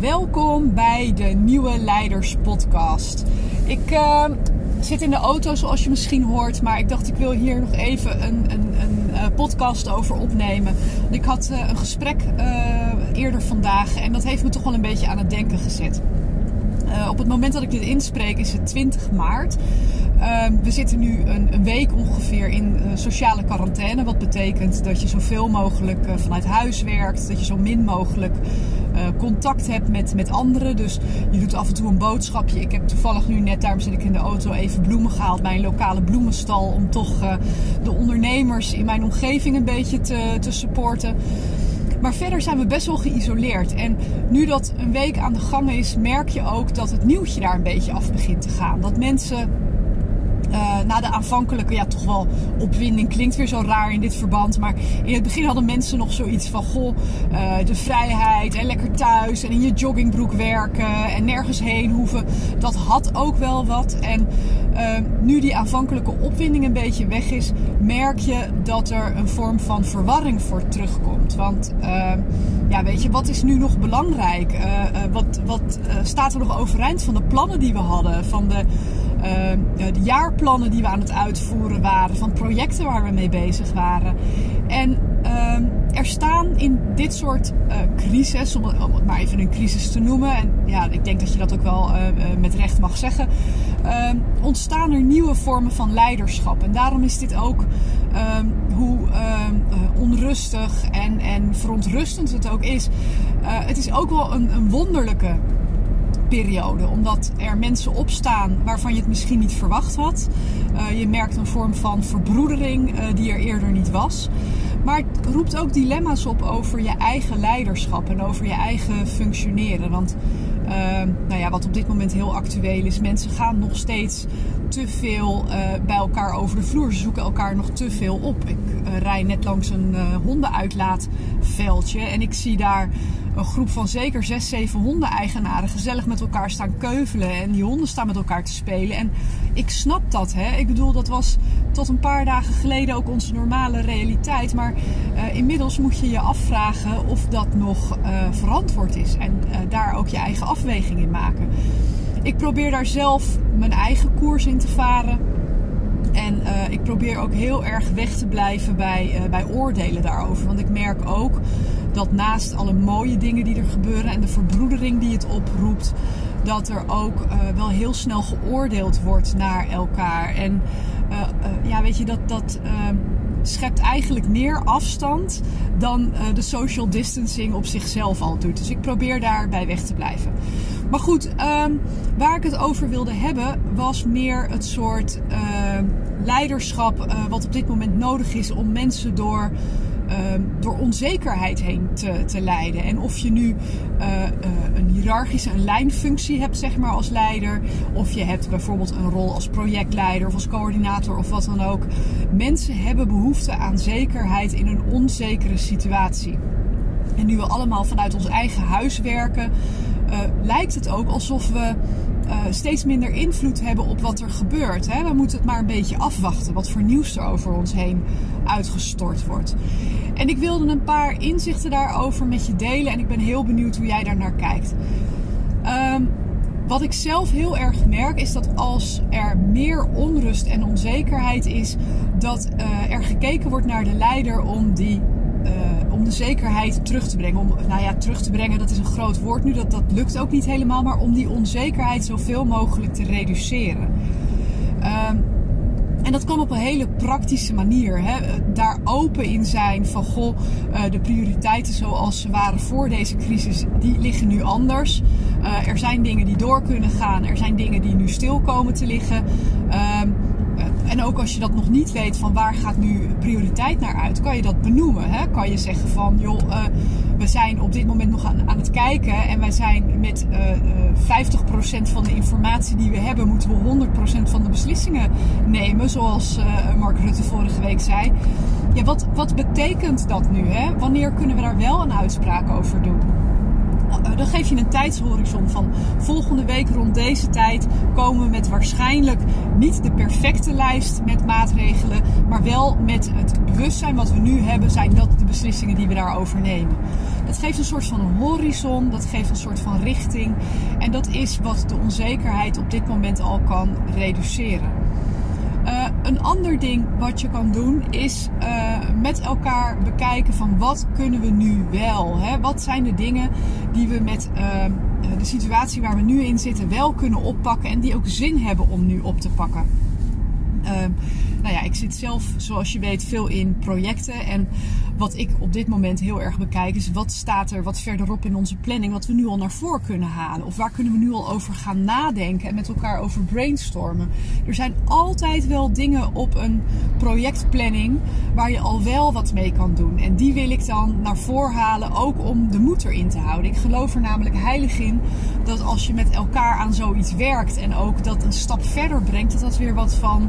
welkom bij de Nieuwe Leiders Podcast. Ik uh, zit in de auto, zoals je misschien hoort, maar ik dacht ik wil hier nog even een, een, een uh, podcast over opnemen. Ik had uh, een gesprek eerder vandaag en dat heeft me toch wel een beetje aan het denken gezet. Op het moment dat ik dit inspreek is het 20 maart. Ehm, we zitten nu een, een, week ongeveer in uh, sociale quarantaine. Wat betekent dat je zoveel mogelijk uh, vanuit huis werkt. Dat je zo min mogelijk contact hebt met, met anderen. Dus je doet af en toe een boodschapje. Ik heb toevallig nu net, daarom zit ik in de auto, even bloemen gehaald bij een lokale bloemenstal. Om toch de ondernemers in mijn omgeving een beetje te, te supporten. Maar verder zijn we best wel geïsoleerd. En nu dat een week aan de gang is, merk je ook dat het nieuwtje daar een beetje af begint te gaan. Dat mensen uh, na de aanvankelijke, ja, toch wel opwinding klinkt weer zo raar in dit verband. Maar in het begin hadden mensen nog zoiets van: goh, uh, de vrijheid en lekker thuis en in je joggingbroek werken en nergens heen hoeven. Dat had ook wel wat. En uh, nu die aanvankelijke opwinding een beetje weg is, merk je dat er een vorm van verwarring voor terugkomt. Want ja, weet je, wat is nu nog belangrijk? wat wat staat er nog overeind van de plannen die we hadden? Van de de jaarplannen die we aan het uitvoeren waren, van projecten waar we mee bezig waren. En uh, er staan in dit soort uh, crisis, om, om, het maar even een crisis te noemen, en ja, ik denk dat je dat ook wel uh, met recht mag zeggen, ehm, ontstaan er nieuwe vormen van leiderschap. En daarom is dit ook ehm, hoe onrustig en, en verontrustend het ook is. het is ook wel een, een wonderlijke periode. Omdat er mensen opstaan waarvan je het misschien niet verwacht had. Uh, je merkt een vorm van verbroedering uh, die er eerder niet was. Maar het roept ook dilemma's op over je eigen leiderschap en over je eigen functioneren. Want uh, nou ja, wat op dit moment heel actueel is, mensen gaan nog steeds te veel bij elkaar over de vloer. Ze zoeken elkaar nog te veel op. Ik rij net langs een hondenuitlaatveldje en ik zie daar een groep van zeker zes, zeven hondeneigenaren gezellig met elkaar staan keuvelen. En die honden staan met elkaar te spelen. En ik snap dat. Hè? Ik bedoel, dat was tot een paar dagen geleden ook onze normale realiteit. Maar uh, inmiddels moet je je afvragen of dat nog uh, verantwoord is. En uh, daar ook je eigen afweging in maken. Ik probeer daar zelf mijn eigen koers in te varen. En uh, ik probeer ook heel erg weg te blijven bij, uh, bij oordelen daarover. Want ik merk ook dat naast alle mooie dingen die er gebeuren en de verbroedering die het oproept, dat er ook uh, wel heel snel geoordeeld wordt naar elkaar. En ja, weet je, dat, dat ehm, schept eigenlijk meer afstand dan de social distancing op zichzelf al doet. Dus ik probeer daarbij weg te blijven. Maar goed, um, waar ik het over wilde hebben was meer het soort uh, leiderschap uh, wat op dit moment nodig is om mensen door, uh, door onzekerheid heen te, te leiden. En of je nu uh, een hiërarchische een lijnfunctie hebt, zeg maar, als leider, of je hebt bijvoorbeeld een rol als projectleider of als coördinator of wat dan ook. Mensen hebben behoefte aan zekerheid in een onzekere situatie. En nu we allemaal vanuit ons eigen huis werken, lijkt het ook alsof we uh, steeds minder invloed hebben op wat er gebeurt. Hè? We moeten het maar een beetje afwachten wat voor nieuws er over ons heen uitgestort wordt. En ik wilde een paar inzichten daarover met je delen en ik ben heel benieuwd hoe jij daar naar kijkt. Um, wat ik zelf heel erg merk is dat als er meer onrust en onzekerheid is, dat uh, er gekeken wordt naar de leider om die de zekerheid terug te brengen. Om, nou ja, terug te brengen, dat is een groot woord nu. Dat, dat lukt ook niet helemaal. Maar om die onzekerheid zoveel mogelijk te reduceren. Uh, en dat kan op een hele praktische manier. Hè? Daar open in zijn van goh, uh, de prioriteiten zoals ze waren voor deze crisis, die liggen nu anders. Uh, er zijn dingen die door kunnen gaan. Er zijn dingen die nu stil komen te liggen. En ook als je dat nog niet weet van waar gaat nu prioriteit naar uit, kan je dat benoemen. Hè? Kan je zeggen van joh, uh, we zijn op dit moment nog aan, aan het kijken en wij zijn met uh, uh, 50% van de informatie die we hebben, moeten we 100% van de beslissingen nemen, zoals Mark Rutte vorige week zei. Ja, wat, wat betekent dat nu? Hè? Wanneer kunnen we daar wel een uitspraak over doen? Uh, dan geef je een tijdshorizon van volgende week rond deze tijd komen we met waarschijnlijk niet de perfecte lijst met maatregelen, maar wel met het bewustzijn wat we nu hebben, zijn dat de beslissingen die we daarover nemen. Dat geeft een soort van horizon, dat geeft een soort van richting en dat is wat de onzekerheid op dit moment al kan reduceren. Uh, een ander ding wat je kan doen is uh, met elkaar bekijken van wat kunnen we nu wel. Hè? Wat zijn de dingen die we met uh, de situatie waar we nu in zitten wel kunnen oppakken en die ook zin hebben om nu op te pakken. Nou ja, ik zit zelf, zoals je weet, veel in projecten. En wat ik op dit moment heel erg bekijk is wat staat er wat verderop in onze planning, wat we nu al naar voren kunnen halen. Of waar kunnen we nu al over gaan nadenken en met elkaar over brainstormen. Er zijn altijd wel dingen op een projectplanning waar je al wel wat mee kan doen. En die wil ik dan naar voren halen, ook om de moed erin te houden. Ik geloof er namelijk heilig in dat als je met elkaar aan zoiets werkt en ook dat een stap verder brengt, dat dat weer wat van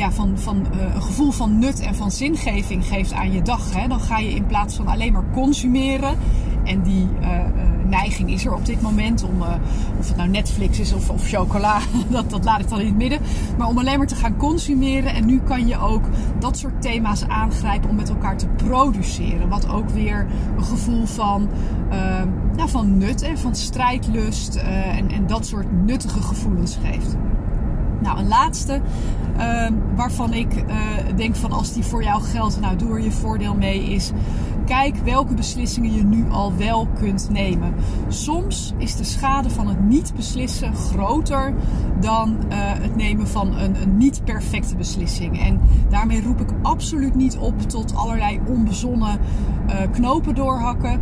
ja, van, van uh, een gevoel van nut en van zingeving geeft aan je dag. Hè? Dan ga je in plaats van alleen maar consumeren. En die uh, uh, neiging is er op dit moment om, of het nou Netflix is of, of chocola, dat, dat laat ik dan in het midden. Maar om alleen maar te gaan consumeren. En nu kan je ook dat soort thema's aangrijpen om met elkaar te produceren. Wat ook weer een gevoel van, ja, van nut en van strijdlust en, en dat soort nuttige gevoelens geeft. Nou, een laatste uh, waarvan ik uh, denk van als die voor jou geldt, nou doe er je voordeel mee, is kijk welke beslissingen je nu al wel kunt nemen. Soms is de schade van het niet beslissen groter dan uh, het nemen van een, een, niet perfecte beslissing. En daarmee roep ik absoluut niet op tot allerlei onbezonnen uh, knopen doorhakken.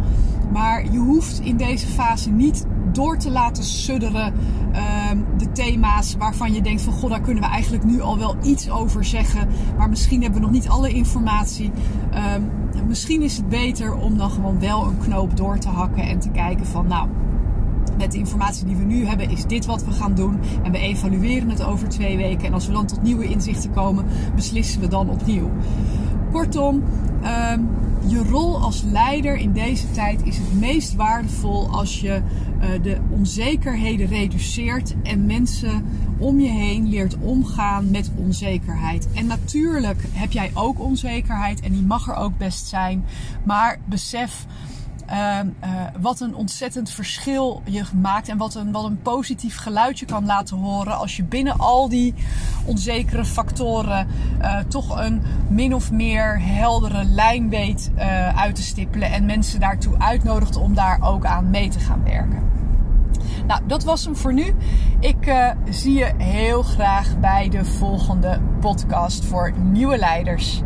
Maar je hoeft in deze fase niet door te laten sudderen uh, de thema's waarvan je denkt van god, daar kunnen we eigenlijk nu al wel iets over zeggen. Maar misschien hebben we nog niet alle informatie. Uh, misschien is het beter om dan gewoon wel een knoop door te hakken en te kijken van nou, met de informatie die we nu hebben, is dit wat we gaan doen. En we evalueren het over twee weken. En als we dan tot nieuwe inzichten komen, beslissen we dan opnieuw. Kortom, uh, je rol als leider in deze tijd is het meest waardevol als je uh, de onzekerheden reduceert en mensen om je heen leert omgaan met onzekerheid. En natuurlijk heb jij ook onzekerheid en die mag er ook best zijn, maar besef uh, uh, wat een ontzettend verschil je maakt. En wat een, wat een positief geluid je kan laten horen. Als je binnen al die onzekere factoren uh, toch een min of meer heldere lijn weet uit te stippelen. En mensen daartoe uitnodigt om daar ook aan mee te gaan werken. Nou, dat was hem voor nu. Ik zie je heel graag bij de volgende podcast voor nieuwe leiders.